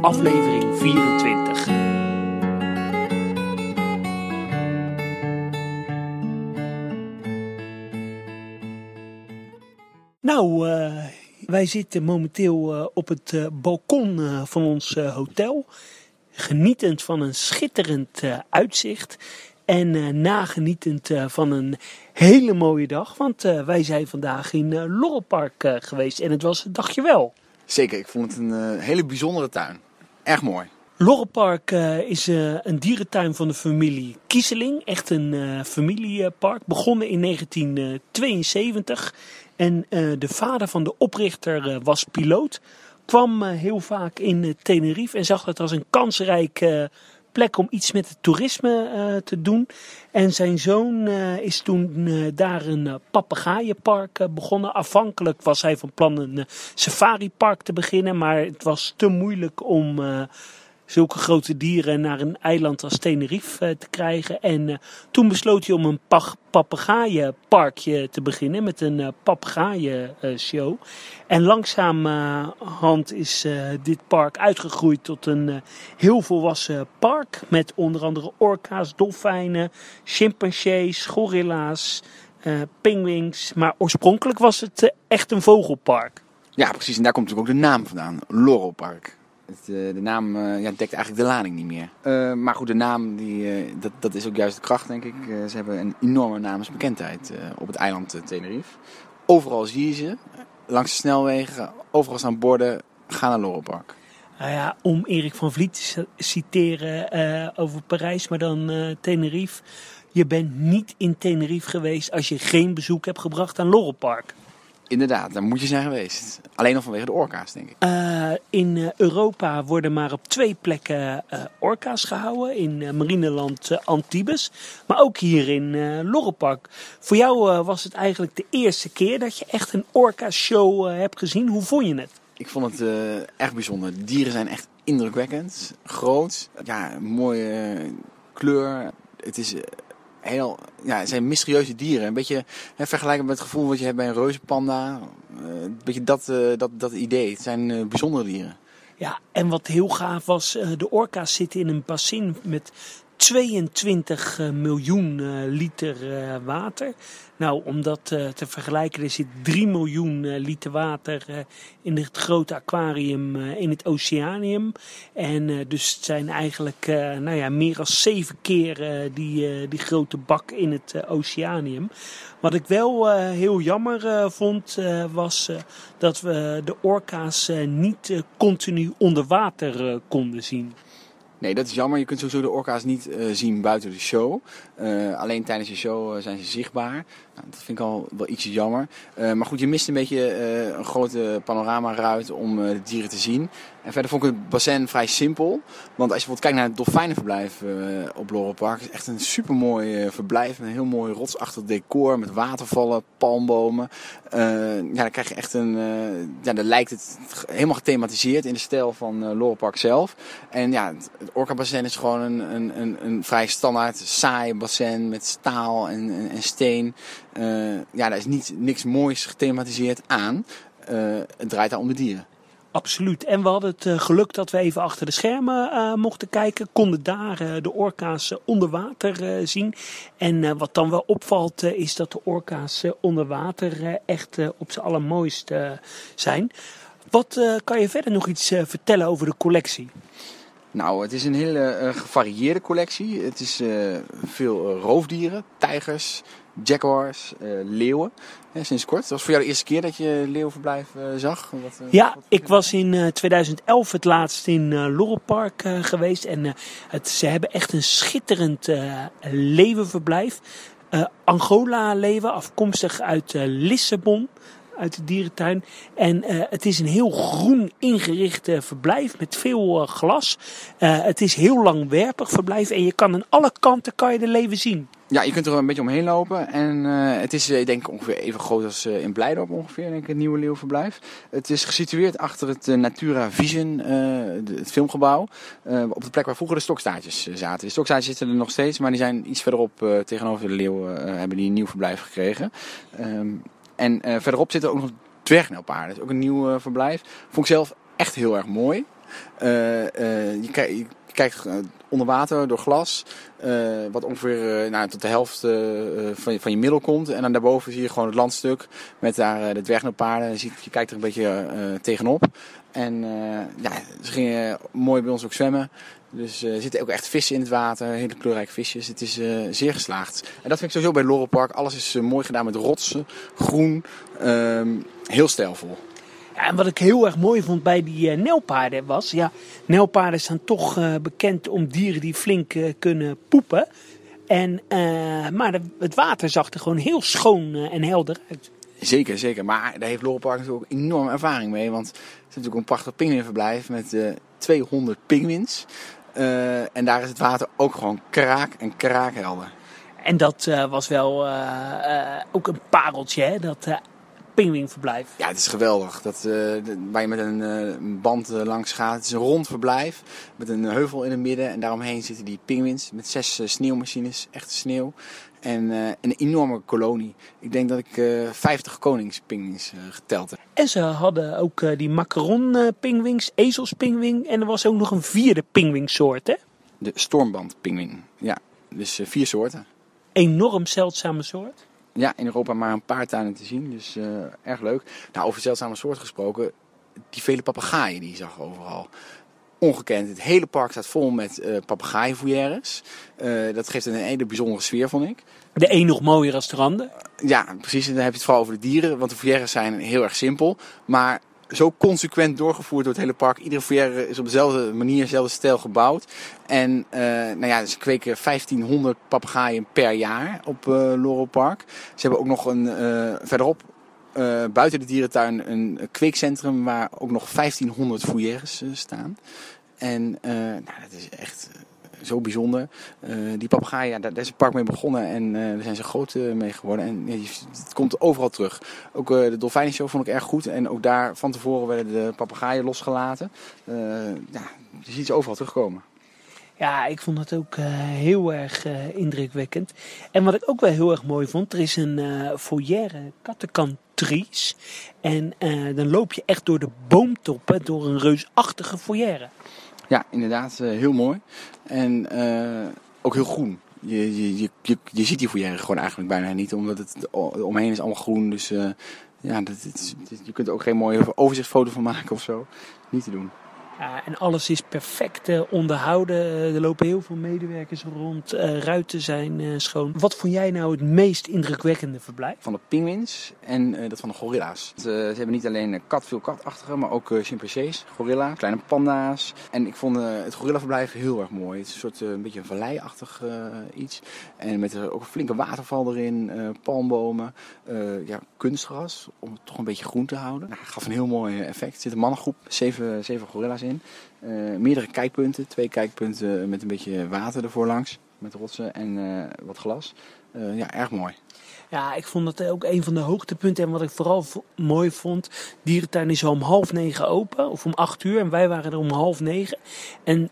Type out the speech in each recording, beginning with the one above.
aflevering 24. Nou, uh, wij zitten momenteel uh, op het uh, balkon van ons hotel, genietend van een schitterend uitzicht. En uh, nagenietend uh, van een hele mooie dag. Want uh, wij zijn vandaag in uh, Lorelpark geweest. En het was een dagje wel. Zeker, ik vond het een hele bijzondere tuin. Erg mooi. Lorelpark is een dierentuin van de familie Kieseling. Echt een familiepark. Begonnen in 1972. En de vader van de oprichter was piloot. Kwam heel vaak in Tenerife en zag het als een kansrijk plek om iets met het toerisme uh, te doen. En zijn zoon uh, is toen uh, daar een papegaaienpark begonnen. Afhankelijk was hij van plan een safaripark te beginnen, maar het was te moeilijk om zulke grote dieren naar een eiland als Tenerife uh, te krijgen. En uh, toen besloot hij om een papegaaienparkje te beginnen met een uh, papegaaien-show. en langzamerhand is dit park uitgegroeid tot een heel volwassen park. Met onder andere orka's, dolfijnen, chimpansees, gorilla's, pinguïns. Maar oorspronkelijk was het echt een vogelpark. Ja, precies. En daar komt natuurlijk ook de naam vandaan. Lorelpark. Uh, de naam uh, ja, dekt eigenlijk de lading niet meer. Uh, maar goed, de naam, die, dat, dat is ook juist de kracht, denk ik. ze hebben een enorme naamsbekendheid op het eiland Tenerife. Overal zie je ze, langs de snelwegen, overal staan borden, ga naar Lorelpark. Nou ja, om Erik van Vliet te citeren over Parijs, maar dan Tenerife. Je bent niet in Tenerife geweest als je geen bezoek hebt gebracht aan Lorelpark. Inderdaad, daar moet je zijn geweest. Alleen al vanwege de orka's, denk ik. Uh, in Europa worden maar op twee plekken uh, orka's gehouden. In uh, marineland Antibes, maar ook hier in Lorrepark. Voor jou was het eigenlijk de eerste keer dat je echt een orka-show hebt gezien. Hoe vond je het? Ik vond het echt bijzonder. De dieren zijn echt indrukwekkend. Groot. Ja, mooie kleur. Het is heel, ja, het zijn mysterieuze dieren. Een beetje hè, vergelijkbaar met het gevoel wat je hebt bij een reuzenpanda. Uh, een beetje dat, uh, dat, dat idee. Het zijn uh, bijzondere dieren. Ja, en wat heel gaaf was, de orka's zitten in een bassin met 22 miljoen liter water. Nou, om dat te vergelijken, er zit 3 miljoen liter water in het grote aquarium in het Oceanium. En dus het zijn eigenlijk nou ja, meer dan zeven keer die, die grote bak in het Oceanium. Wat ik wel heel jammer vond, was dat we de orka's niet continu onder water konden zien. Nee, dat is jammer. Je kunt sowieso de orka's niet uh, zien buiten de show. Uh, alleen tijdens de show uh, zijn ze zichtbaar. Dat vind ik al wel ietsje jammer. maar goed, je mist een beetje een grote panoramaruit om de dieren te zien. En verder vond ik het bassin vrij simpel. Want als je bijvoorbeeld kijkt naar het dolfijnenverblijf op Lorelpark. Is echt een supermooi verblijf. Met een heel mooi rotsachtig decor. Met watervallen, palmbomen. ja, dan krijg je echt een... ja, dan lijkt het helemaal gethematiseerd in de stijl van uh, Lorelpark zelf. En ja, het, het Orca-bassin is gewoon een, een, een, een vrij standaard saai bassin met staal en, en steen. Uh, ja, daar is niet, niks moois gethematiseerd aan. Uh, het draait daar om de dieren. Absoluut. En we hadden het uh, geluk dat we even achter de schermen mochten kijken. Konden daar de orka's onder water zien. En wat dan wel opvalt is dat de orka's onder water echt op zijn allermooist zijn. Wat kan je verder nog iets vertellen over de collectie? Nou, het is een hele uh, gevarieerde collectie. Het is uh, veel uh, roofdieren, tijgers, jaguars, leeuwen. sinds kort. Dat was voor jou de eerste keer dat je leeuwverblijf zag? Wat, ja, wat ik was in 2011 het laatst in uh, Park geweest. En het, ze hebben echt een schitterend leeuwenverblijf. Angola-leeuwen, afkomstig uit Lissabon uit de dierentuin. En uh, het is een heel groen ingericht verblijf met veel uh, glas. het is heel langwerpig verblijf en je kan aan alle kanten kan je de leven zien. Ja, je kunt er een beetje omheen lopen. En het is denk ik ongeveer even groot als in Blijdorp ongeveer, denk ik, het nieuwe leeuwverblijf. Het is gesitueerd achter het Natura Vision, het filmgebouw. op de plek waar vroeger de stokstaartjes zaten. De stokstaartjes zitten er nog steeds, maar die zijn iets verderop tegenover de leeuwen hebben die een nieuw verblijf gekregen. Um, en uh, verderop zitten ook nog dwergnelpaarden. Dat is ook een nieuw verblijf. Vond ik zelf echt heel erg mooi. je, je kijkt onder water door glas. wat ongeveer nou, tot de helft van, je, van je middel komt. En dan daarboven zie je gewoon het landstuk met daar de dwergnelpaarden. Je, je kijkt er een beetje tegenop. En ja, ze gingen mooi bij ons ook zwemmen. Dus er zitten ook echt vissen in het water, hele kleurrijke visjes. Het is zeer geslaagd. En dat vind ik sowieso bij Lorel Park. Alles is mooi gedaan met rotsen, groen, um, heel stijlvol. En wat ik heel erg mooi vond bij die nelpaarden was, ja, nelpaarden zijn toch bekend om dieren die flink kunnen poepen. En, maar de, het water zag er gewoon heel schoon en helder uit. Zeker, zeker. Maar daar heeft Lorel Park natuurlijk ook enorm ervaring mee. Want het is natuurlijk een prachtig pinguïnverblijf met 200 pinguïns. En daar is het water ook gewoon kraak en kraakhelder. En dat uh, was wel uh, ook een pareltje, hè? dat pinguïnverblijf. Ja, het is geweldig. Dat, waar je met een band langs gaat. Het is een rond verblijf met een heuvel in het midden. En daaromheen zitten die pinguïns met zes sneeuwmachines, echte sneeuw. En uh, een enorme kolonie. Ik denk dat ik uh, 50 koningspingwings uh, geteld heb. En ze hadden ook die macaron-pingwings, ezelspingwing. En er was ook nog een vierde pingwingsoort, hè? De stormbandpingwing. Ja, dus vier soorten. Enorm zeldzame soort. Ja, in Europa maar een paar tuinen te zien. Dus erg leuk. Nou, over zeldzame soort gesproken. Die vele papegaaien die je zag overal ongekend. Het hele park staat vol met uh, papegaaienfoyeres. Uh, dat geeft een hele bijzondere sfeer, vond ik. De een nog mooier als de ander. Ja, precies. En dan heb je het vooral over de dieren. Want de foyeres zijn heel erg simpel. Maar zo consequent doorgevoerd door het hele park. Iedere foyer is op dezelfde manier, dezelfde stijl gebouwd. En uh, nou ja, ze kweken 1500 papegaaien per jaar op uh, Park. Ze hebben ook nog een, uh, verderop buiten de dierentuin een kweekcentrum waar ook nog 1500 foyeres staan. En nou, dat is echt zo bijzonder. die papegaaien, daar, is het park mee begonnen en daar zijn ze groot mee geworden. En het komt overal terug. Ook de dolfijnenshow vond ik erg goed. En ook daar van tevoren werden de papegaaien losgelaten. ja, je ziet ze overal terugkomen. Ja, ik vond het ook heel erg indrukwekkend. En wat ik ook wel heel erg mooi vond, er is een uh, foyer kattenkantries. En dan loop je echt door de boomtoppen, door een reusachtige foyer. Ja, inderdaad, heel mooi. En ook heel groen. Je, je, je, je ziet die foyer gewoon eigenlijk bijna niet, omdat het omheen is allemaal groen. Dus ja, dat, dat, je kunt er ook geen mooie overzichtsfoto van maken of zo. Niet te doen. Ja, en alles is perfect uh, onderhouden. Eh, er lopen heel veel medewerkers rond. Uh, ruiten zijn schoon. Wat vond jij nou het meest indrukwekkende verblijf? Van de pinguïns en dat van de gorilla's. ze hebben niet alleen kat, veel katachtige, maar ook chimpansees, gorilla, kleine panda's. En ik vond het gorillaverblijf heel erg mooi. Het is een soort een beetje een valleiachtig iets. En met ook een flinke waterval erin, palmbomen, ja, kunstgras om het toch een beetje groen te houden. Nou, gaf een heel mooi effect. Er zit een mannengroep, zeven, zeven gorilla's in. Uh, meerdere kijkpunten, twee kijkpunten met een beetje water ervoor langs, met rotsen en uh, wat glas. Uh, ja, erg mooi. Ja, ik vond dat ook een van de hoogtepunten. En wat ik vooral mooi vond, dierentuin is om half negen open, of om acht uur. En wij waren er om half negen. En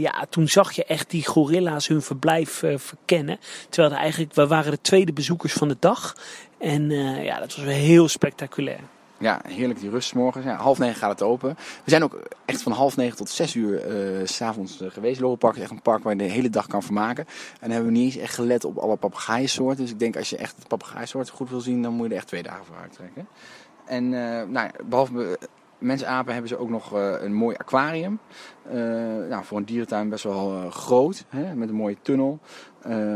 ja, toen zag je echt die gorilla's hun verblijf verkennen. Terwijl er eigenlijk, we waren de tweede bezoekers van de dag. En ja, dat was heel spectaculair. Ja, heerlijk die rust morgens. Ja, half negen gaat het open. We zijn ook echt van half negen tot zes uur uh, s'avonds uh, geweest. Lorenpark is echt een park waar je de hele dag kan vermaken. En dan hebben we niet eens echt gelet op alle papegaaiensoorten. Dus ik denk als je echt papegaaiensoorten goed wil zien, dan moet je er echt twee dagen voor uittrekken. En uh, nou, behalve mensapen hebben ze ook nog een mooi aquarium. nou, voor een dierentuin best wel groot, hè, met een mooie tunnel.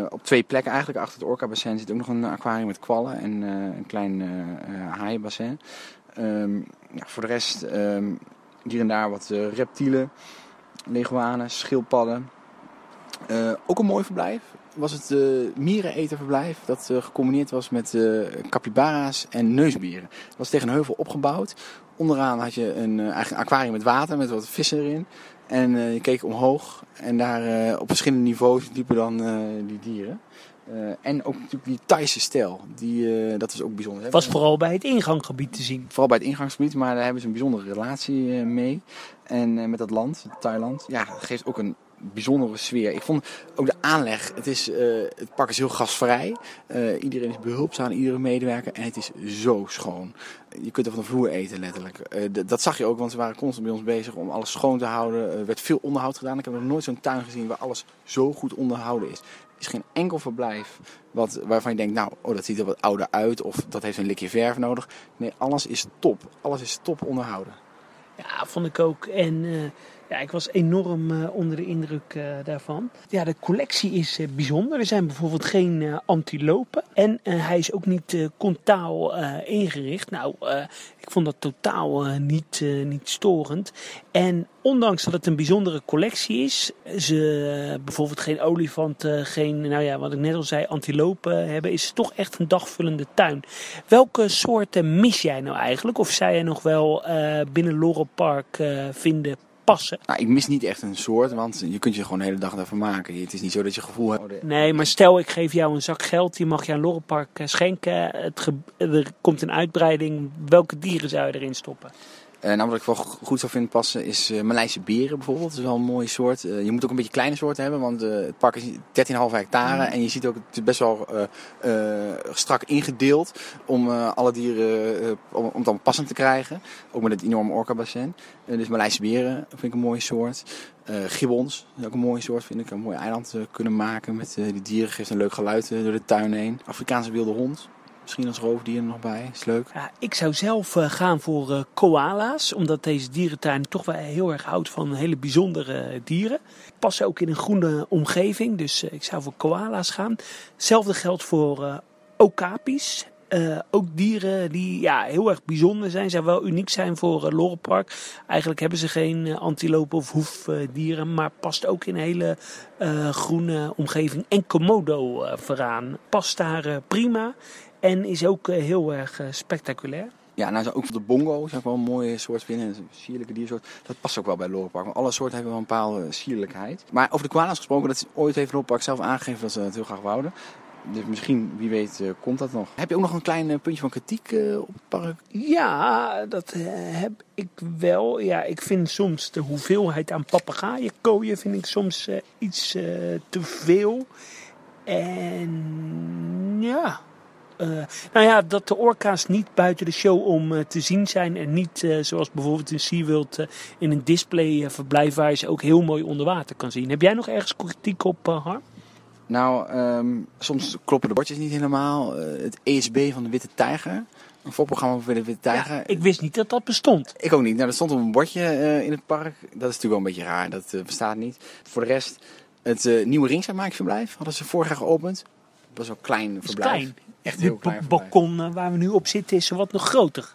Op twee plekken eigenlijk. Achter het Orca-bassin zit ook nog een aquarium met kwallen en een klein haaienbassin. Um, ja, voor de rest um, hier en daar wat uh, reptielen, leguanen, schildpadden. Uh, ook een mooi verblijf was het uh, miereneterverblijf dat gecombineerd was met capybara's en neusbieren. Het was tegen een heuvel opgebouwd. Onderaan had je een, eigenlijk een aquarium met water met wat vissen erin. En je keek omhoog en daar op verschillende niveaus liepen dan die dieren. Uh, en ook natuurlijk die Thaise stijl, die, uh, dat is ook bijzonder. Was vooral bij het ingangsgebied te zien. Vooral bij het ingangsgebied, maar daar hebben ze een bijzondere relatie uh, mee. En met dat land, Thailand, ja, geeft ook een bijzondere sfeer. Ik vond ook de aanleg. Het, is, uh, het park is heel gasvrij. Uh, iedereen is behulpzaam, iedere medewerker. En het is zo schoon. Je kunt er van de vloer eten, letterlijk. Uh, dat zag je ook, want ze waren constant bij ons bezig om alles schoon te houden. Er werd veel onderhoud gedaan. Ik heb nog nooit zo'n tuin gezien waar alles zo goed onderhouden is. Er is geen enkel verblijf wat, waarvan je denkt, nou, oh, dat ziet er wat ouder uit. Of dat heeft een likje verf nodig. Nee, alles is top. Alles is top onderhouden. Ja, vond ik ook. En ja, ik was enorm uh, onder de indruk uh, daarvan. Ja, de collectie is bijzonder. Er zijn bijvoorbeeld geen antilopen. En hij is ook niet contaal ingericht. Nou, ik vond dat totaal niet, niet storend. En ondanks dat het een bijzondere collectie is, ze bijvoorbeeld geen olifanten, geen, nou ja, wat ik net al zei, antilopen hebben, is het toch echt een dagvullende tuin. Welke soorten mis jij nou eigenlijk? Of zou jij nog wel binnen Laurel Park vinden passen? Nou, ik mis niet echt een soort, want je kunt je gewoon de hele dag daarvan maken. Het is niet zo dat je gevoel hebt. Nee, maar stel ik geef jou een zak geld, die mag je aan Laurel Park schenken. Het er komt een uitbreiding. Welke dieren zou je erin stoppen? Uh, nou, wat ik wel goed zou vinden passen is uh, Maleise beren bijvoorbeeld. Dat is wel een mooie soort. Uh, je moet ook een beetje kleine soorten hebben, want het park is 13,5 hectare. Mm. En je ziet ook, het is best wel strak ingedeeld om alle dieren, om, om het dan passend te krijgen. Ook met het enorme orca-bassin. dus Maleise beren vind ik een mooie soort. gibbons, is ook een mooie soort, vind ik. Een mooi eiland kunnen maken met die dieren. Geeft een leuk geluid door de tuin heen. Afrikaanse wilde hond. Misschien als roofdier er nog bij. Is leuk. Ja, ik zou zelf uh, gaan voor uh, koala's. Omdat deze dierentuin toch wel heel erg houdt van hele bijzondere dieren. Passen ook in een groene omgeving. Dus ik zou voor koala's gaan. Hetzelfde geldt voor okapis. ook dieren die ja, heel erg bijzonder zijn. Zou wel uniek zijn voor uh, Park. Eigenlijk hebben ze geen antilopen of hoefdieren. maar past ook in een hele groene omgeving. En Komodo vooraan. Past daar prima. En is ook eh, heel erg eh, spectaculair. Ja, nou ook de bongo ook wel een mooie soort vinden. Een sierlijke diersoort. Dat past ook wel bij Lorenpark. Want alle soorten hebben wel een bepaalde sierlijkheid. Maar over de koala's gesproken, dat is ooit heeft Lorenpark zelf aangegeven dat ze het heel graag wouden. Dus misschien, wie weet, uh, komt dat nog. Heb je ook nog een klein puntje van kritiek op het park? Ja, dat heb ik wel. Ja, ik vind soms de hoeveelheid aan papegaaien kooien vind ik soms iets te veel. En ja, uh, nou ja, dat de orka's niet buiten de show om uh, te zien zijn. En niet uh, zoals bijvoorbeeld in SeaWorld in een display verblijf waar je ze ook heel mooi onder water kan zien. Heb jij nog ergens kritiek op, Har? Nou, um, soms kloppen de bordjes niet helemaal. het ESB van de Witte Tijger. Een voorprogramma voor de Witte Tijger. Ja, ik wist niet dat dat bestond. Ik ook niet. Nou, dat stond op een bordje in het park. Dat is natuurlijk wel een beetje raar. Dat bestaat niet. Voor de rest, het nieuwe ringzaammaakverblijf hadden ze vorig jaar geopend. Dat was wel klein verblijf. Klein. Echt heel klein. Het balkon eh, waar we nu op zitten is wat nog groter.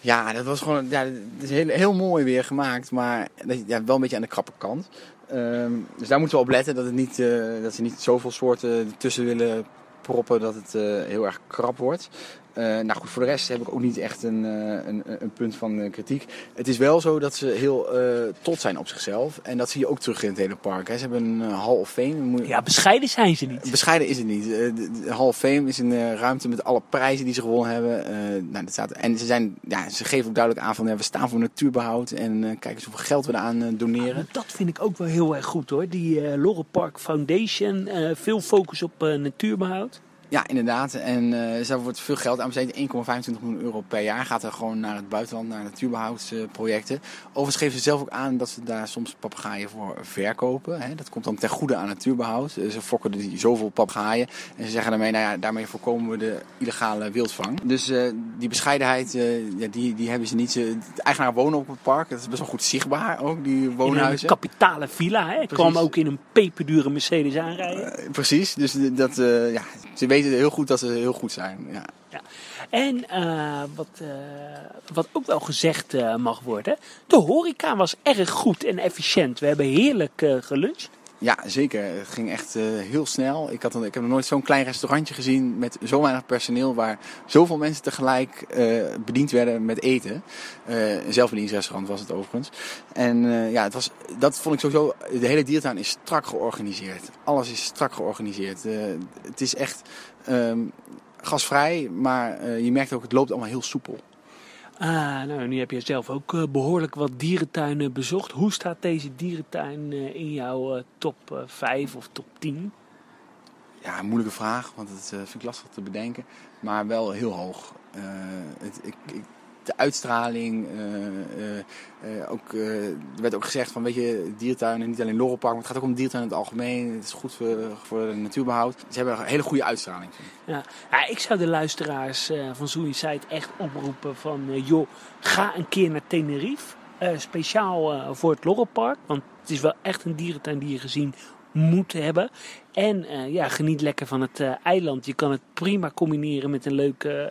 Ja, dat was gewoon ja, het is heel, heel mooi weer gemaakt, maar ja, wel een beetje aan de krappe kant. Um, dus daar moeten we op letten dat, het niet, uh, dat ze niet zoveel soorten tussen willen proppen dat het uh, heel erg krap wordt. Uh, nou goed, voor de rest heb ik ook niet echt een, uh, een, een, punt van kritiek. Het is wel zo dat ze heel trots zijn op zichzelf. En dat zie je ook terug in het hele park. Hè. Ze hebben een Hall of Fame. Ja, bescheiden zijn ze niet. Bescheiden is het niet. de, Hall of Fame is een ruimte met alle prijzen die ze gewonnen hebben. nou, dat staat, en ze, zijn, ja, ze geven ook duidelijk aan van ja, we staan voor natuurbehoud. En kijk eens hoeveel geld we eraan doneren. Ja, dat vind ik ook wel heel erg goed hoor. Die uh, Park Foundation. veel focus op natuurbehoud. Ja, inderdaad. En uh, daar wordt veel geld aan besteed. 1,25 miljoen euro per jaar gaat er gewoon naar het buitenland, naar natuurbehoudsprojecten. Overigens geven ze zelf ook aan dat ze daar soms papegaaien voor verkopen. Hè. Dat komt dan ten goede aan natuurbehoud. Eh, ze fokken die zoveel papegaaien. En ze zeggen daarmee, nou ja, daarmee voorkomen we de illegale wildvang. Dus uh, die bescheidenheid, uh, ja, die, die hebben ze niet. de eigenaar wonen op het park. Dat is best wel goed zichtbaar ook, die woonhuizen. In een kapitale villa. Hè. Ik kwam ook in een peperdure Mercedes aanrijden. precies. Dus dat, ja, ze weten heel goed dat ze heel goed zijn. Ja. ja. En uh, wat, uh, wat ook wel gezegd uh, mag worden, de horeca was erg goed en efficiënt. We hebben heerlijk geluncht. Ja, zeker. Het ging echt heel snel. Ik, had een, ik heb nog nooit zo'n klein restaurantje gezien met zo weinig personeel waar zoveel mensen tegelijk bediend werden met eten. een zelfbedieningsrestaurant was het overigens. En ja, het was, dat vond ik sowieso. De hele diertuin is strak georganiseerd. Alles is strak georganiseerd. het is echt um, gasvrij, maar uh, je merkt ook, het loopt allemaal heel soepel. Ah, nou, nu heb je zelf ook eh, behoorlijk wat dierentuinen bezocht. Hoe staat deze dierentuin eh, in jouw eh, top eh, 5 of top 10? Ja, moeilijke vraag, want dat vind ik lastig te bedenken. Maar wel heel hoog. Het, ik, ik- de uitstraling, eh, eh, eh, ook, er werd ook gezegd van, weet je, diertuinen, niet alleen Lorelpark, maar het gaat ook om diertuinen in het algemeen. Het is goed voor, voor de natuurbehoud. Ze hebben een hele goede uitstraling. Ja. Ja, ik zou de luisteraars van Suicide echt oproepen van... joh, ga een keer naar Tenerife. speciaal voor het Lorelpark. Want het is wel echt een dierentuin die je gezien moet hebben. En ja, geniet lekker van het eiland. Je kan het prima combineren met een leuke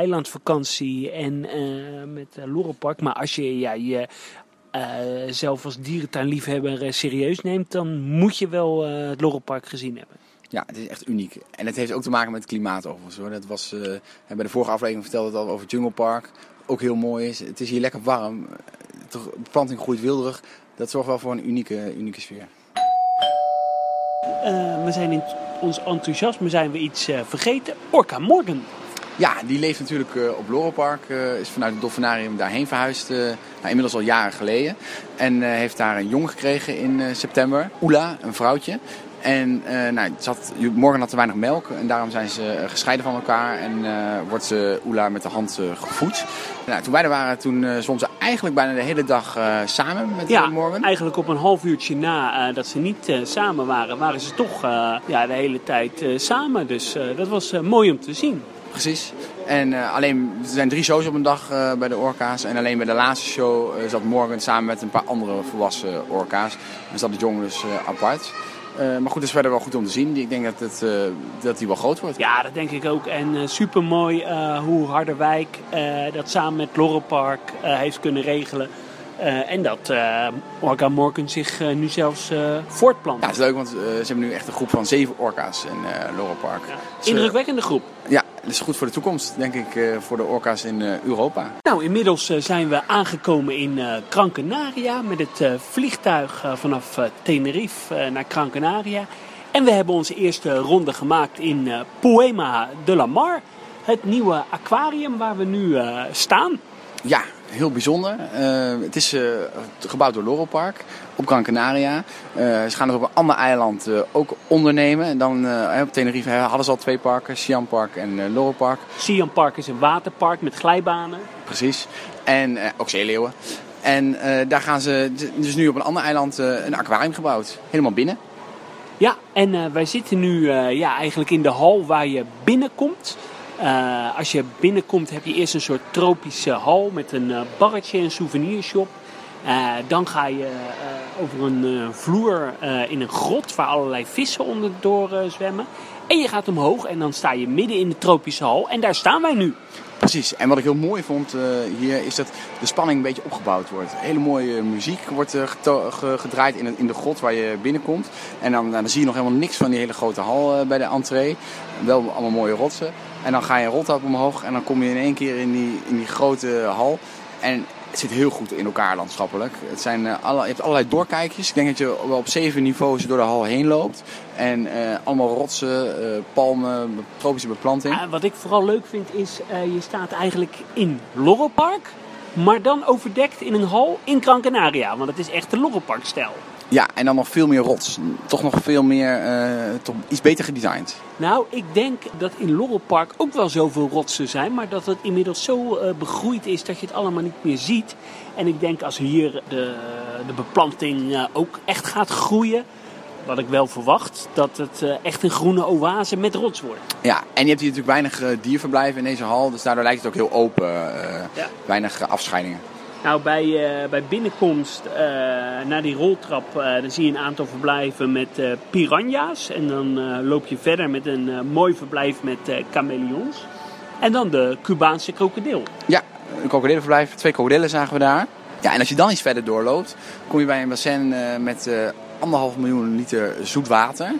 eilandvakantie en eh, met uh, Lorelpark. Maar als je ja, je eh, zelf als dierentuinliefhebber serieus neemt... dan moet je wel eh, het Lorelpark gezien hebben. Ja, het is echt uniek. En het heeft ook te maken met het klimaat overigens hoor. Dat was, bij de vorige aflevering vertelde het al over Jungle Park. Ook heel mooi is. Het is hier lekker warm. De beplanting groeit wilderig. Dat zorgt wel voor een unieke, unieke sfeer. We zijn in ons enthousiasme zijn we iets vergeten. Orca Morgan. Ja, die leeft natuurlijk eh, op Lorelpark. eh, is vanuit het dolfinarium daarheen verhuisd. eh, nou, inmiddels al jaren geleden. En heeft daar een jong gekregen in september. Oela, een vrouwtje. En eh, nou, het zat, Morgan had te weinig melk. En daarom zijn ze gescheiden van elkaar. En wordt ze Oela met de hand gevoed. Nou, toen wij er waren, toen ze eigenlijk bijna de hele dag samen met Ja, Morgan. eigenlijk op een half uurtje na dat ze niet samen waren, waren ze toch ja, de hele tijd samen. Dus dat was mooi om te zien. Precies. En eh, alleen, er zijn drie shows op een dag eh, bij de orka's. En alleen bij de laatste show eh, zat Morgan samen met een paar andere volwassen orka's. En zat de jongen dus apart. Maar goed, het is verder wel goed om te zien. Ik denk dat, het, dat hij wel groot wordt. Ja, dat denk ik ook. En super mooi hoe Harderwijk dat samen met Lorelpark eh, heeft kunnen regelen. En dat eh Orca Morgan zich nu zelfs voortplant. Ja, het is leuk, want ze hebben nu echt een groep van zeven orka's in Laurel Park. Ja. Indrukwekkende groep. ja, dat is goed voor de toekomst, denk ik, eh, voor de orka's in eh, Europa. Nou, inmiddels eh, zijn we aangekomen in Gran Canaria met het vliegtuig vanaf Tenerife naar Gran Canaria. En we hebben onze eerste ronde gemaakt in Poema de la Mar. Het nieuwe aquarium waar we nu staan. Ja, heel bijzonder. Eh, het is eh, gebouwd door Laurel Park op Gran Canaria. Eh, ze gaan het op een ander eiland ook ondernemen. En dan op Tenerife hadden ze al twee parken, Siam Park en eh Laurel Park. Siam Park is een waterpark met glijbanen. Precies. En ook zeeleeuwen. En daar gaan ze dus nu op een ander eiland een aquarium gebouwd. Helemaal binnen. Ja, en wij zitten nu ja, eigenlijk in de hal waar je binnenkomt. Eh, als je binnenkomt heb je eerst een soort tropische hal met een eh, barretje en souvenirshop. Eh, dan ga je over een vloer in een grot waar allerlei vissen onderdoor zwemmen. En je gaat omhoog en dan sta je midden in de tropische hal. En daar staan wij nu. Precies. En wat ik heel mooi vond hier is dat de spanning een beetje opgebouwd wordt. Hele mooie muziek wordt gedraaid in, in de grot waar je binnenkomt. En dan, nou, dan zie je nog helemaal niks van die hele grote hal bij de entree. Wel allemaal mooie rotsen. En dan ga je roltrap omhoog en dan kom je in één keer in die, in die grote hal. En het zit heel goed in elkaar landschappelijk. Het zijn, eh, alle, je hebt allerlei doorkijkjes. Ik denk dat je op zeven niveaus door de hal heen loopt. En eh, allemaal rotsen, eh, palmen, tropische beplanting. Eh, wat ik vooral leuk vind is, je staat eigenlijk in Lorelpark. Maar dan overdekt in een hal in Gran Canaria. Want het is echt de Lorelpark-stijl. Ja, en dan nog veel meer rots. Toch nog veel meer, eh, toch iets beter gedesigned. Nou, ik denk dat in Lorelpark ook wel zoveel rotsen zijn, maar dat het inmiddels zo eh, begroeid is dat je het allemaal niet meer ziet. En ik denk als hier de, de beplanting eh, ook echt gaat groeien, wat ik wel verwacht, dat het echt een groene oase met rots wordt. Ja, en je hebt hier natuurlijk weinig dierverblijven in deze hal. Dus daardoor lijkt het ook heel open. Ja. Weinig afscheidingen. Nou, bij, eh, bij binnenkomst eh, naar die roltrap, eh, dan zie je een aantal verblijven met piranha's. En dan loop je verder met een mooi verblijf met chameleons. En dan de Cubaanse krokodil. Ja, een krokodillenverblijf. Twee krokodillen zagen we daar. Ja, en als je dan iets verder doorloopt, kom je bij een bassin met anderhalf miljoen liter zoet water.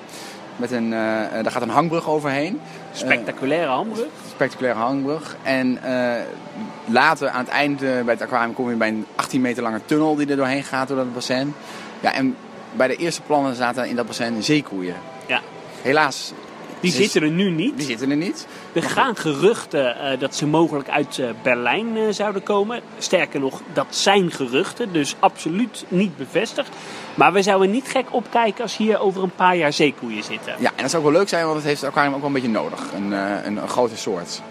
Met een, eh, eh, daar gaat een hangbrug overheen. Spectaculaire hamburg. spectaculaire hangbrug. En eh, later aan het eind eh, bij het aquarium kom je bij een 18 meter lange tunnel die er doorheen gaat door dat bassin. Ja, en bij de eerste plannen zaten in dat bassin zeekoeien. Ja. Helaas Die Dus- zitten er nu niet. Die zitten er niet. Er gaan geruchten eh, dat ze mogelijk uit eh, Berlijn eh, zouden komen. Sterker nog, dat zijn geruchten, dus absoluut niet bevestigd. Maar we zouden niet gek opkijken als hier over een paar jaar zeekoeien zitten. Ja, en dat zou ook wel leuk zijn, want het heeft het aquarium ook wel een beetje nodig. Een, een, een grote soort.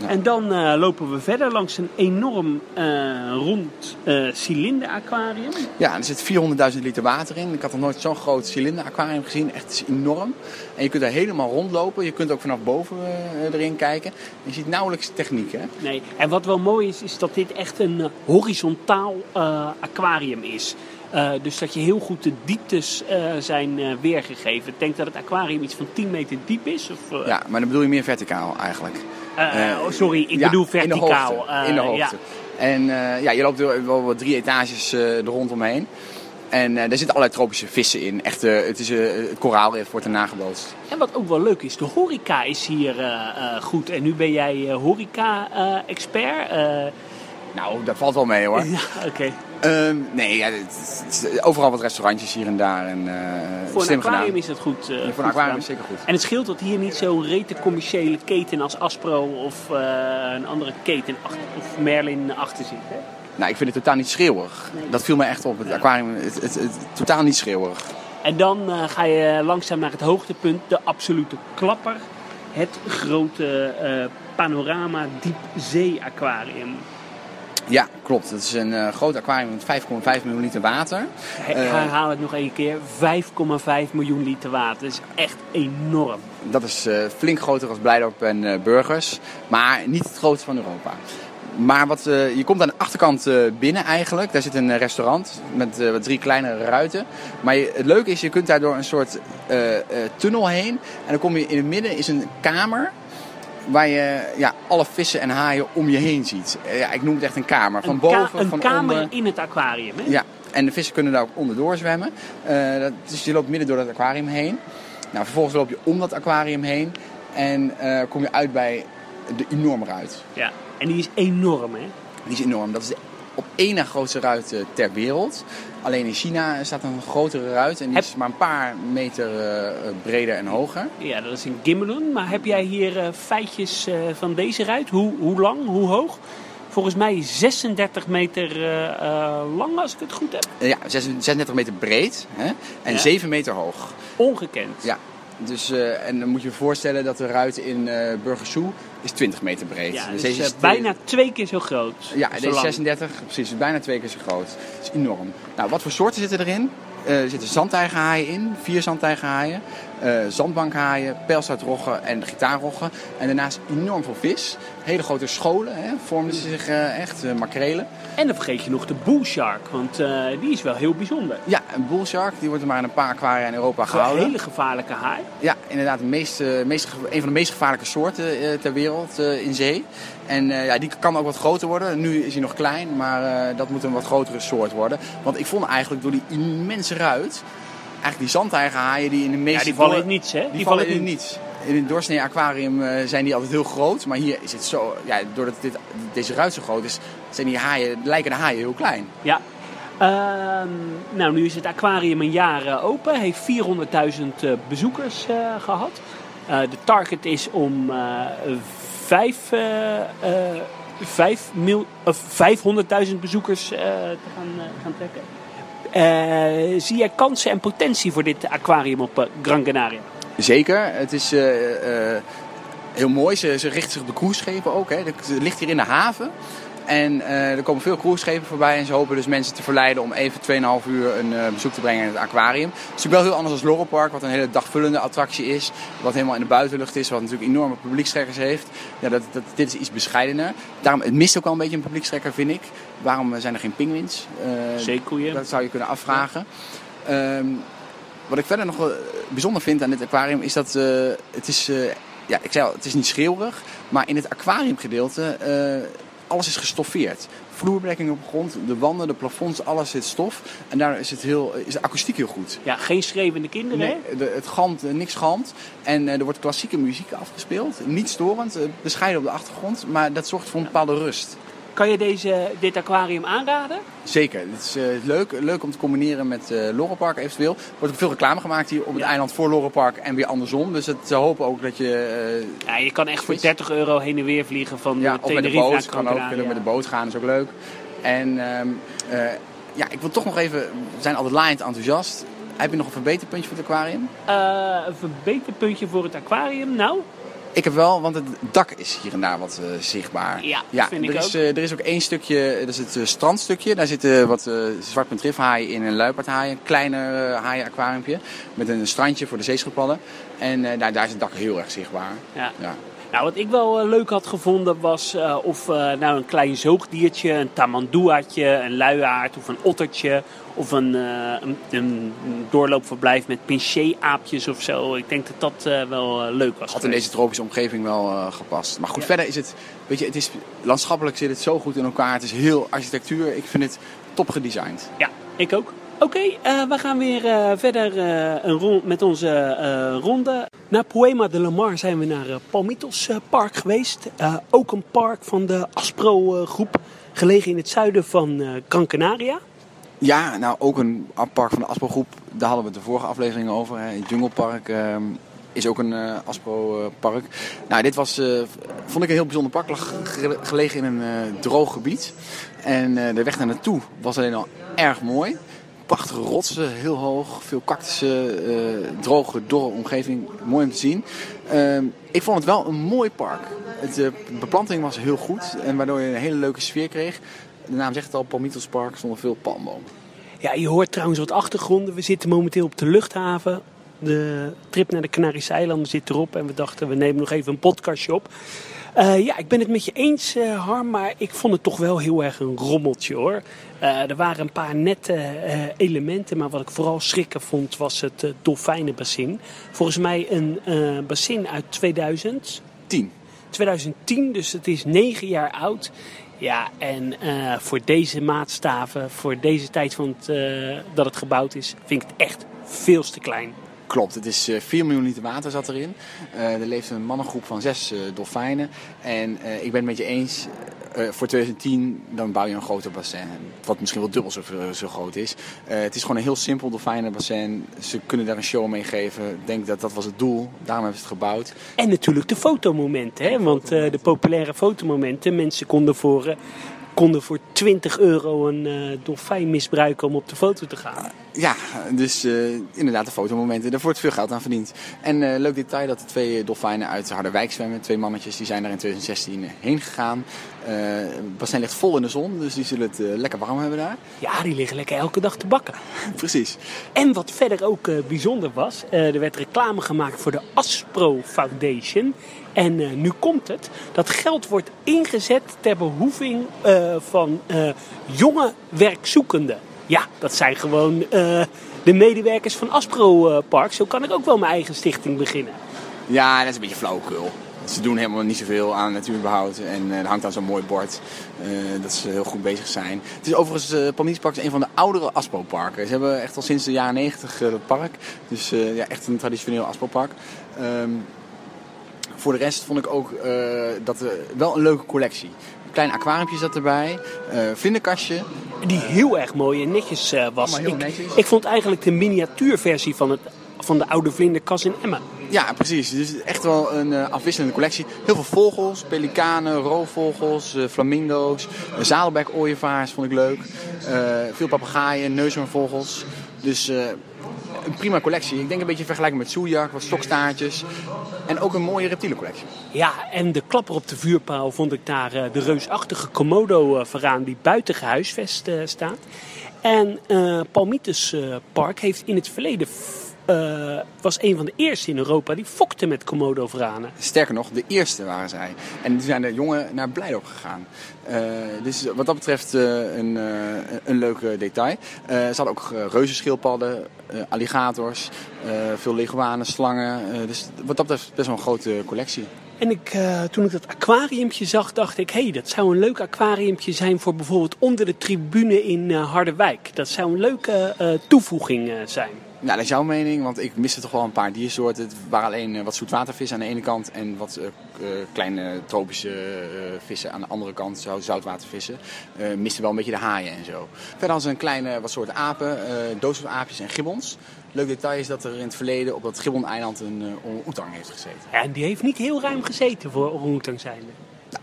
Ja. En dan eh, lopen we verder langs een enorm eh, rond eh cilinder aquarium. Ja, er zit 400.000 liter water in. Ik had nog nooit zo'n groot cilinder aquarium gezien. Echt, het is enorm. En je kunt daar helemaal rondlopen. Je kunt ook vanaf boven eh, erin kijken. Je ziet nauwelijks techniek, hè? Nee. En wat wel mooi is, is dat dit echt een eh, horizontaal eh, aquarium is. Eh, dus dat je heel goed de dieptes eh, zijn eh, weergegeven. Ik denk dat het aquarium iets van 10 meter diep is. Of, eh, Ja, maar dan bedoel je meer verticaal eigenlijk. Eh, eh, oh, sorry, ik Ja, bedoel In de verticaal. hoogte. In de ja. hoogte. En eh, ja, je loopt er wel wat drie etages er rondomheen. En er zitten allerlei tropische vissen in. Echt, het, is, het koraalrif wordt er nagebootst. En wat ook wel leuk is, de horeca is hier goed. En nu ben jij horeca-expert. Nou, dat valt wel mee hoor. ja, oké. Ehm, nee, ja, het, het is overal wat restaurantjes hier en daar. En, eh, Voor een aquarium gedaan. is dat goed. eh, Ja, goed voor een aquarium gedaan. is zeker goed. En het scheelt dat hier niet zo'n rete commerciële keten als Aspro of eh, een andere keten achter, of Merlin achter zit. Hè? Nou, ik vind het totaal niet schreeuwerig. Dat viel me echt op. Het aquarium, het, het, het- totaal niet schreeuwerig. En dan ga je langzaam naar het hoogtepunt, de absolute klapper. Het grote panorama diepzee aquarium. Ja, klopt. Het is een eh, groot aquarium met 5,5 miljoen liter water. He- Eh. herhaal het nog één keer, 5,5 miljoen liter water. Dat is echt enorm. Dat is eh, flink groter als Blijdorp en eh, Burgers. Maar niet het grootste van Europa. Maar wat, je komt aan de achterkant binnen eigenlijk. Daar zit een restaurant met wat drie kleinere ruiten. Maar je- het leuke is, je kunt daar door een soort tunnel heen. En dan kom je in het midden is een kamer. Waar je ja, alle vissen en haaien om je heen ziet. Ja, ik noem het echt een kamer. Van een boven, ka- een van kamer onder. in het aquarium. Hè? Ja, en de vissen kunnen daar ook onderdoor zwemmen. Eh, dat, dus je loopt midden door dat aquarium heen. Nou, vervolgens loop je om dat aquarium heen. En eh, kom je uit bij de enorme ruit. Ja. En die is enorm, hè? Die is enorm. Dat is de op één na grootste ruit eh, ter wereld. Alleen in China staat een grotere ruit. En die Heb- is maar een paar meter eh, eh, breder en hoger. Ja, dat is in Gimmelun. Maar heb jij hier feitjes van deze ruit? Hoe, hoe lang, hoe hoog? Volgens mij 36 meter lang, als ik het goed heb. Ja, 36 meter breed hè? en Ja. 7 meter hoog. Ongekend. Ja. Dus, eh, en dan moet je je voorstellen dat de ruit in eh Burgersoe is 20 meter breed. Ja, Dus dus, deze eh, is bijna twee keer zo groot. Ja, Zo deze is lang. 36, precies, is bijna twee keer zo groot. Het is enorm. Nou, wat voor soorten zitten erin? Eh, er zitten zandtijgerhaaien in, vier zandtijgerhaaien, eh zandbankhaaien, pijlstoutroggen en gitaarroggen. En daarnaast enorm veel vis. Hele grote scholen, hè, vormden ze zich eh, echt, eh, makrelen. En dan vergeet je nog de bullshark, want die is wel heel bijzonder. Ja, een bullshark, die wordt er maar in een paar aquaria in Europa Een gehouden. hele gevaarlijke haai. Ja, inderdaad, de meest, een van de meest gevaarlijke soorten ter wereld in zee. En ja, die kan ook wat groter worden. Nu is hij nog klein, maar dat moet een wat grotere soort worden. Want ik vond eigenlijk door die immense ruit, eigenlijk die zandtijgerhaaien die in de meeste... Ja, die vallen in niets, hè? Die, vallen in het niets. In een doorsnee aquarium eh, zijn die altijd heel groot. Maar hier is het zo, ja, doordat dit, deze ruit zo groot is, zijn die haaien, lijken de haaien heel klein. Ja. Ehm, nou, nu is het aquarium een jaar eh, open. Heeft 400.000 eh, bezoekers eh, gehad. Eh, de target is om eh, vijf, eh, eh, vijf mil, of 500.000 bezoekers te gaan, gaan trekken. Eh, zie jij kansen en potentie voor dit aquarium op eh, Gran Canaria? Zeker, het is eh, heel mooi. Ze, ze richten zich op de cruiseschepen ook. Hè. Het ligt hier in de haven. En eh, er komen veel cruiseschepen voorbij. En ze hopen dus mensen te verleiden om even 2,5 uur een eh, bezoek te brengen in het aquarium. Het is natuurlijk wel heel anders als Laurel Park, wat een hele dagvullende attractie is. Wat helemaal in de buitenlucht is, wat natuurlijk enorme publiekstrekkers heeft. Ja, dat, dat, dit is iets bescheidener. Daarom, het mist ook wel een beetje een publiekstrekker, vind ik. Waarom zijn er geen pinguïns? Zeekoeien. dat zou je kunnen afvragen. Ehm, wat ik verder nog bijzonder vind aan dit aquarium is dat het is, ja, ik zei al, het is niet schreeuwerig, maar in het aquariumgedeelte alles is gestoffeerd. Vloerbedekking op de grond, de wanden, de plafonds, alles zit stof. En daar is, het heel, is de akoestiek heel goed. Ja, geen schreeuwende kinderen, hè? Nee, de, het galmt, eh, niks galmt. En eh, er wordt klassieke muziek afgespeeld. Niet storend, eh, bescheiden op de achtergrond. Maar dat zorgt voor een bepaalde rust. Kan je deze, dit aquarium aanraden? Zeker. Het is eh, leuk, leuk om te combineren met uh, eventueel. Er wordt ook veel reclame gemaakt hier op het eiland voor Lorelpark en weer andersom. Dus het, ze hopen ook dat je... eh, ja, je kan echt voor 30 euro heen en weer vliegen van ja, of met de Tenerife boot. naar Kan ook kunnen met de boot gaan, is ook leuk. En ehm, eh, ja, ik wil toch nog even... We zijn altijd laaiend enthousiast. Heb je nog een verbeterpuntje voor het aquarium? Een verbeterpuntje voor het aquarium? Nou, Ik heb wel, want het dak is hier en daar wat eh, zichtbaar. Ja, vind er ik is, ook. eh, er is ook één stukje, dat is het strandstukje. Daar zitten wat eh zwartpuntrifhaaien in en luipaardhaaien. Een kleiner haaien-aquariumpje met een strandje voor de zeeschildpadden. En daar, daar is het dak heel erg zichtbaar. ja. Ja. Nou, wat ik wel leuk had gevonden was of of nou een klein zoogdiertje, een tamanduatje, een luiaard of een ottertje of een, eh, een, een doorloopverblijf met pinché-aapjes of zo. Ik denk dat dat eh, wel eh, leuk was. Had in deze tropische omgeving wel gepast. Maar goed, verder is het, weet je, het is, landschappelijk zit het zo goed in elkaar. Het is heel architectuur. Ik vind het top gedesigned. Ja, ik ook. Oké, we gaan weer verder een rond, met onze ronde. Na Poema de la Mar zijn we naar Palmitos Park geweest. Ook een park van de Aspro groep, gelegen in het zuiden van Gran Canaria. Ja, nou ook een park van de Aspro groep. Daar hadden we het de vorige aflevering over. Het Jungle Park ehm, is ook een eh, park. Nou, dit was, eh, vond ik een heel bijzonder park. Lag ge- gelegen in een droog gebied. En de weg daar naartoe was alleen al erg mooi. Prachtige rotsen, heel hoog. Veel cactussen, droge, dorre omgeving. Mooi om te zien. Ehm, ik vond het wel een mooi park. Het, de beplanting was heel goed. En waardoor je een hele leuke sfeer kreeg. De naam zegt het al, Palmitos Park, er stonden veel palmbomen. Ja, je hoort trouwens wat achtergronden. We zitten momenteel op de luchthaven. De trip naar de Canarische eilanden zit erop. En we dachten, we nemen nog even een podcastje op. Eh, ja, ik ben het met je eens, eh, Harm. Maar ik vond het toch wel heel erg een rommeltje, hoor. Eh, er waren een paar nette elementen. Maar wat ik vooral schrikken vond, was het dolfijnenbassin. Volgens mij een bassin uit 2000. 10. 2010, dus het is negen jaar oud. Ja, en eh, voor deze maatstaven, voor deze tijd van het, eh, dat het gebouwd is, vind ik het echt veel te klein. Klopt, het is eh, 4 miljoen liter water zat erin. Eh, er leeft een mannengroep van zes eh, dolfijnen. En eh, ik ben het met je eens, eh, voor 2010 dan bouw je een groter bassin. Wat misschien wel dubbel zo, zo groot is. Eh, het is gewoon een heel simpel dolfijnenbassin. Ze kunnen daar een show mee geven. Ik denk dat dat was het doel. Daarom hebben ze het gebouwd. En natuurlijk de fotomomenten, hè? want eh, de populaire fotomomenten, mensen konden voor, eh, konden voor 20 euro een eh, dolfijn misbruiken om op de foto te gaan. Ja, dus eh, inderdaad de fotomomenten. Daar wordt veel geld aan verdiend. En eh, leuk detail dat de twee dolfijnen uit Harderwijk zwemmen. Twee mannetjes, die zijn daar in 2016 heen gegaan. Eh, het bassin ligt vol in de zon, dus die zullen het eh, lekker warm hebben daar. Ja, die liggen lekker elke dag te bakken. Precies. En wat verder ook eh, bijzonder was, eh, er werd reclame gemaakt voor de Aspro Foundation. En eh, nu komt het. Dat geld wordt ingezet ter behoeving eh, van eh, jonge werkzoekenden. Ja, dat zijn gewoon de medewerkers van Aspro Park. Zo kan ik ook wel mijn eigen stichting beginnen. Ja, dat is een beetje flauwekul. Ze doen helemaal niet zoveel aan natuurbehoud. En er hangt dan zo'n mooi bord dat ze heel goed bezig zijn. Het is overigens, eh Palmiers Park is een van de oudere Aspo-parken. Ze hebben echt al sinds de jaren 90 eh, dat park. Dus ja, echt een traditioneel Aspo-park. Ehm, voor de rest vond ik ook eh, dat er wel een leuke collectie. Klein aquariumpje zat erbij. eh vlinderkastje. Die heel erg mooi en netjes eh, was. Ik, ik vond eigenlijk de miniatuurversie van, het, van de oude vlinderkas in Emmen. Ja, precies. Dus echt wel een eh, afwisselende collectie. Heel veel vogels, pelikanen, roofvogels, eh, flamingo's, uh, zadelbek-ooievaars vond ik leuk. Eh, veel papegaaien, neushoornvogels. Dus eh, een prima collectie. Ik denk een beetje vergelijken met Soejak, wat stokstaartjes. En ook een mooie reptielencollectie. Ja, en de klapper op de vuurpaal vond ik daar eh, de reusachtige Komodo eh, vooraan die buiten gehuisvest eh, staat. En Palmitus Park heeft in het verleden eh, was een van de eerste in Europa die fokte met Komodo veranen. Sterker nog, de eerste waren zij. En toen zijn de jongen naar Blijdorp gegaan. Eh, dus wat dat betreft eh, een, een leuk detail. Ze hadden ook uh, reuzenschildpadden, alligators, veel leguanen, slangen. Dus wat dat betreft best wel een grote collectie. En ik, toen ik dat aquariumpje zag, dacht ik... hé, hey, dat zou een leuk aquariumpje zijn voor bijvoorbeeld onder de tribune in eh, Harderwijk. Dat zou een leuke toevoeging zijn. Ja, dat is jouw mening, want ik miste toch wel een paar diersoorten. Het waren alleen uh, wat zoetwatervissen aan de ene kant en wat uh, kleine tropische vissen aan de andere kant, zo, zoutwatervissen. miste wel een beetje de haaien en zo. Verder hadden ze een kleine wat soorten apen, doodsoortaapjes en gibbons. Leuk detail is dat er in het verleden op dat Gibbon-eiland een uh, oetang heeft gezeten. Ja, en die heeft niet heel ruim gezeten voor orang-oetang zijnde.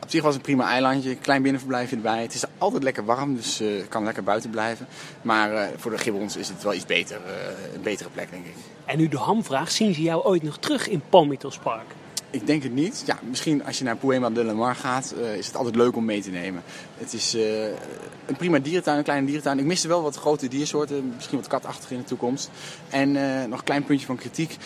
Op zich was het een prima eilandje, klein binnenverblijfje erbij. Het is altijd lekker warm, dus uh, kan lekker buiten blijven. Maar uh, voor de gibbons is het wel iets beter, uh, een betere plek, denk ik. En nu de ham vraagt, zien ze jou ooit nog terug in Palmitos Park? Ik denk het niet. Ja, misschien als je naar Poema de la Mar gaat, is het altijd leuk om mee te nemen. Het is een prima dierentuin, een kleine dierentuin. Ik miste wel wat grote diersoorten, misschien wat katachtig in de toekomst. En nog een klein puntje van kritiek.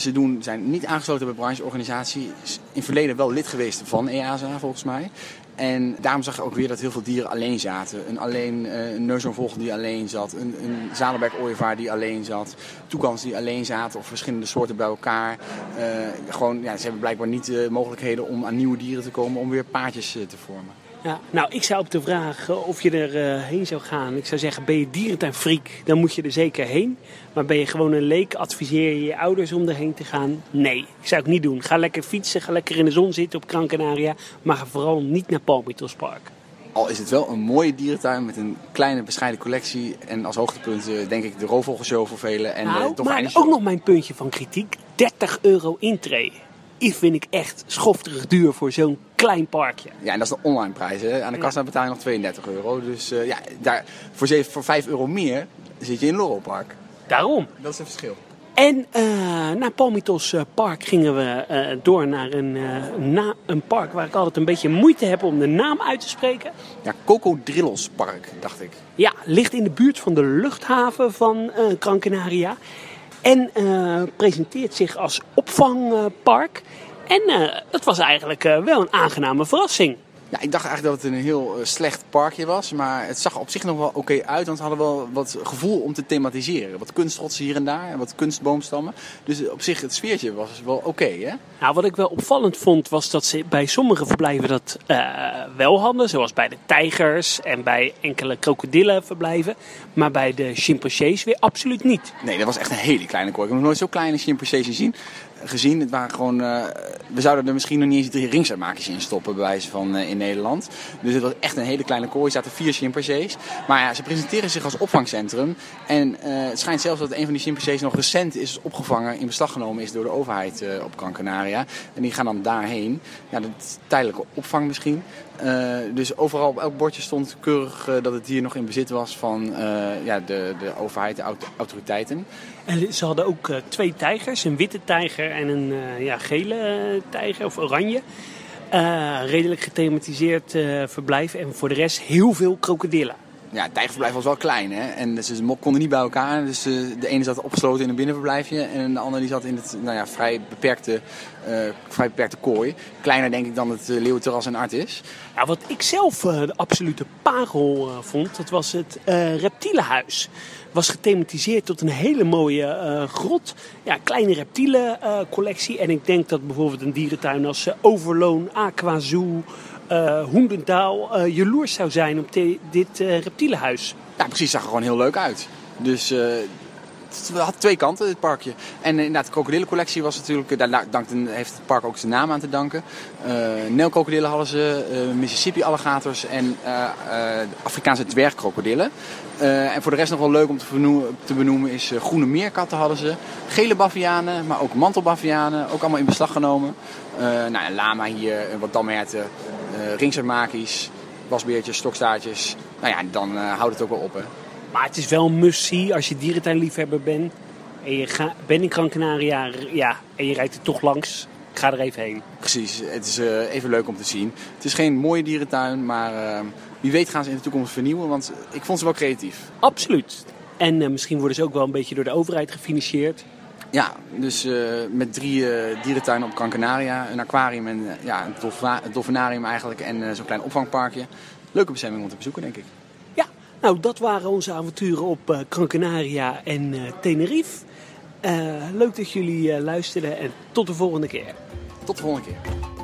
Ze doen, zijn niet aangesloten bij brancheorganisatie. In het verleden wel lid geweest van EASA volgens mij. En daarom zag je ook weer dat heel veel dieren alleen zaten. Een, alleen, uh, een die alleen zat. Een, een Zalenberg-ooievaar die alleen zat. Toekans die alleen zaten of verschillende soorten bij elkaar. Uh, gewoon, ja, ze hebben blijkbaar niet de mogelijkheden om aan nieuwe dieren te komen om weer paardjes uh, te vormen. Ja, nou, ik zou op de vraag of je er uh, heen zou gaan, ik zou zeggen, ben je dierentuinfreak, dan moet je er zeker heen. Maar ben je gewoon een leek, adviseer je je ouders om erheen te gaan? Nee, ik zou het niet doen. Ga lekker fietsen, ga lekker in de zon zitten op Gran Canaria, maar ga vooral niet naar Palmitos Park. Al is het wel een mooie dierentuin met een kleine bescheiden collectie. En als hoogtepunt uh, denk ik de roofvogelshow voor velen. En nou, de maar ook nog mijn puntje van kritiek. 30 euro intree die vind ik echt schofterig duur voor zo'n klein parkje. Ja, en dat is de online prijs. Hè? Aan de kassa betaal je nog 32 euro. Dus uh, ja, daar, voor, 7, voor 5 euro meer zit je in Laurel Park. Daarom. Dat is een verschil. En uh, naar Palmitos Park gingen we uh, door naar een, na, een park waar ik altijd een beetje moeite heb om de naam uit te spreken. Ja, Cocodrillos Park, dacht ik. Ja, ligt in de buurt van de luchthaven van Gran Canaria. En uh, presenteert zich als opvangpark. En uh, dat was eigenlijk uh, wel een aangename verrassing. Ja, ik dacht eigenlijk dat het een heel slecht parkje was. Maar het zag op zich nog wel oké okay uit. Want ze hadden wel wat gevoel om te thematiseren. Wat kunstrotsen hier en daar. En wat kunstboomstammen. Dus op zich het sfeertje was wel oké, okay, hè? Nou, wat ik wel opvallend vond was dat ze bij sommige verblijven dat uh, wel hadden. Zoals bij de tijgers en bij enkele krokodillenverblijven. Maar bij de chimpansees weer absoluut niet. Nee, dat was echt een hele kleine kooi. Ik heb nog nooit zo kleine chimpansees gezien gezien. Het waren gewoon, uh, we zouden er misschien nog niet eens drie ringsuitmakers in stoppen, bij wijze van uh, in Nederland. Dus het was echt een hele kleine kooi. Er zaten vier chimpansees. Maar ja, ze presenteren zich als opvangcentrum. En uh, het schijnt zelfs dat een van die chimpansees nog recent is opgevangen, in beslag genomen is door de overheid op Gran. En die gaan dan daarheen. Ja, dat tijdelijke opvang misschien. Dus overal op elk bordje stond keurig dat het dier nog in bezit was van ja, de, de overheid, de autoriteiten. En ze hadden ook twee tijgers, een witte tijger en een ja, gele tijger of oranje. redelijk gethematiseerd verblijf en voor de rest heel veel krokodillen ja, het tijgerverblijf was wel klein. Hè? En ze konden niet bij elkaar. Dus uh, de ene zat opgesloten in een binnenverblijfje. En de andere die zat in het nou ja, vrij, beperkte, uh, vrij beperkte kooi. Kleiner denk ik dan het uh, Leeuwenterras en Art is. Ja, wat ik zelf de absolute parel vond, dat was het reptielenhuis. Was gethematiseerd tot een hele mooie grot. Ja, kleine reptielencollectie. en ik denk dat bijvoorbeeld een dierentuin als Overloon, Aquazoo uh, Hoendendaal uh, jaloers zou zijn op dit uh, reptielenhuis. Ja, precies. zag er gewoon heel leuk uit. Dus het had twee kanten, dit parkje. En inderdaad, de krokodillencollectie was natuurlijk, daar dankt, heeft het park ook zijn naam aan te danken. Uh, hadden ze, uh, Mississippi alligators en Afrikaanse dwergkrokodillen. en voor de rest nog wel leuk om te benoemen, is groene meerkatten hadden ze. Gele bavianen, maar ook mantelbavianen, ook allemaal in beslag genomen. nou, een lama hier, wat damherten, ringsermakies, wasbeertjes, stokstaartjes. Nou ja, dan uh, houdt het ook wel op. Hè. Maar het is wel een must-see als je dierentuinliefhebber bent. En je ga, bent in Gran Canaria ja, en je rijdt er toch langs. Ik ga er even heen. Precies, het is uh, even leuk om te zien. Het is geen mooie dierentuin, maar uh, wie weet gaan ze in de toekomst vernieuwen. Want ik vond ze wel creatief. Absoluut. En uh, misschien worden ze ook wel een beetje door de overheid gefinancierd. Ja, dus uh, met drie uh, dierentuinen op Gran Canaria, een aquarium en uh, ja, een dolfinarium eigenlijk en zo'n klein opvangparkje. Leuke bestemming om te bezoeken, denk ik. Ja, nou dat waren onze avonturen op Gran Canaria en Tenerife. leuk dat jullie luisterden en tot de volgende keer. Tot de volgende keer.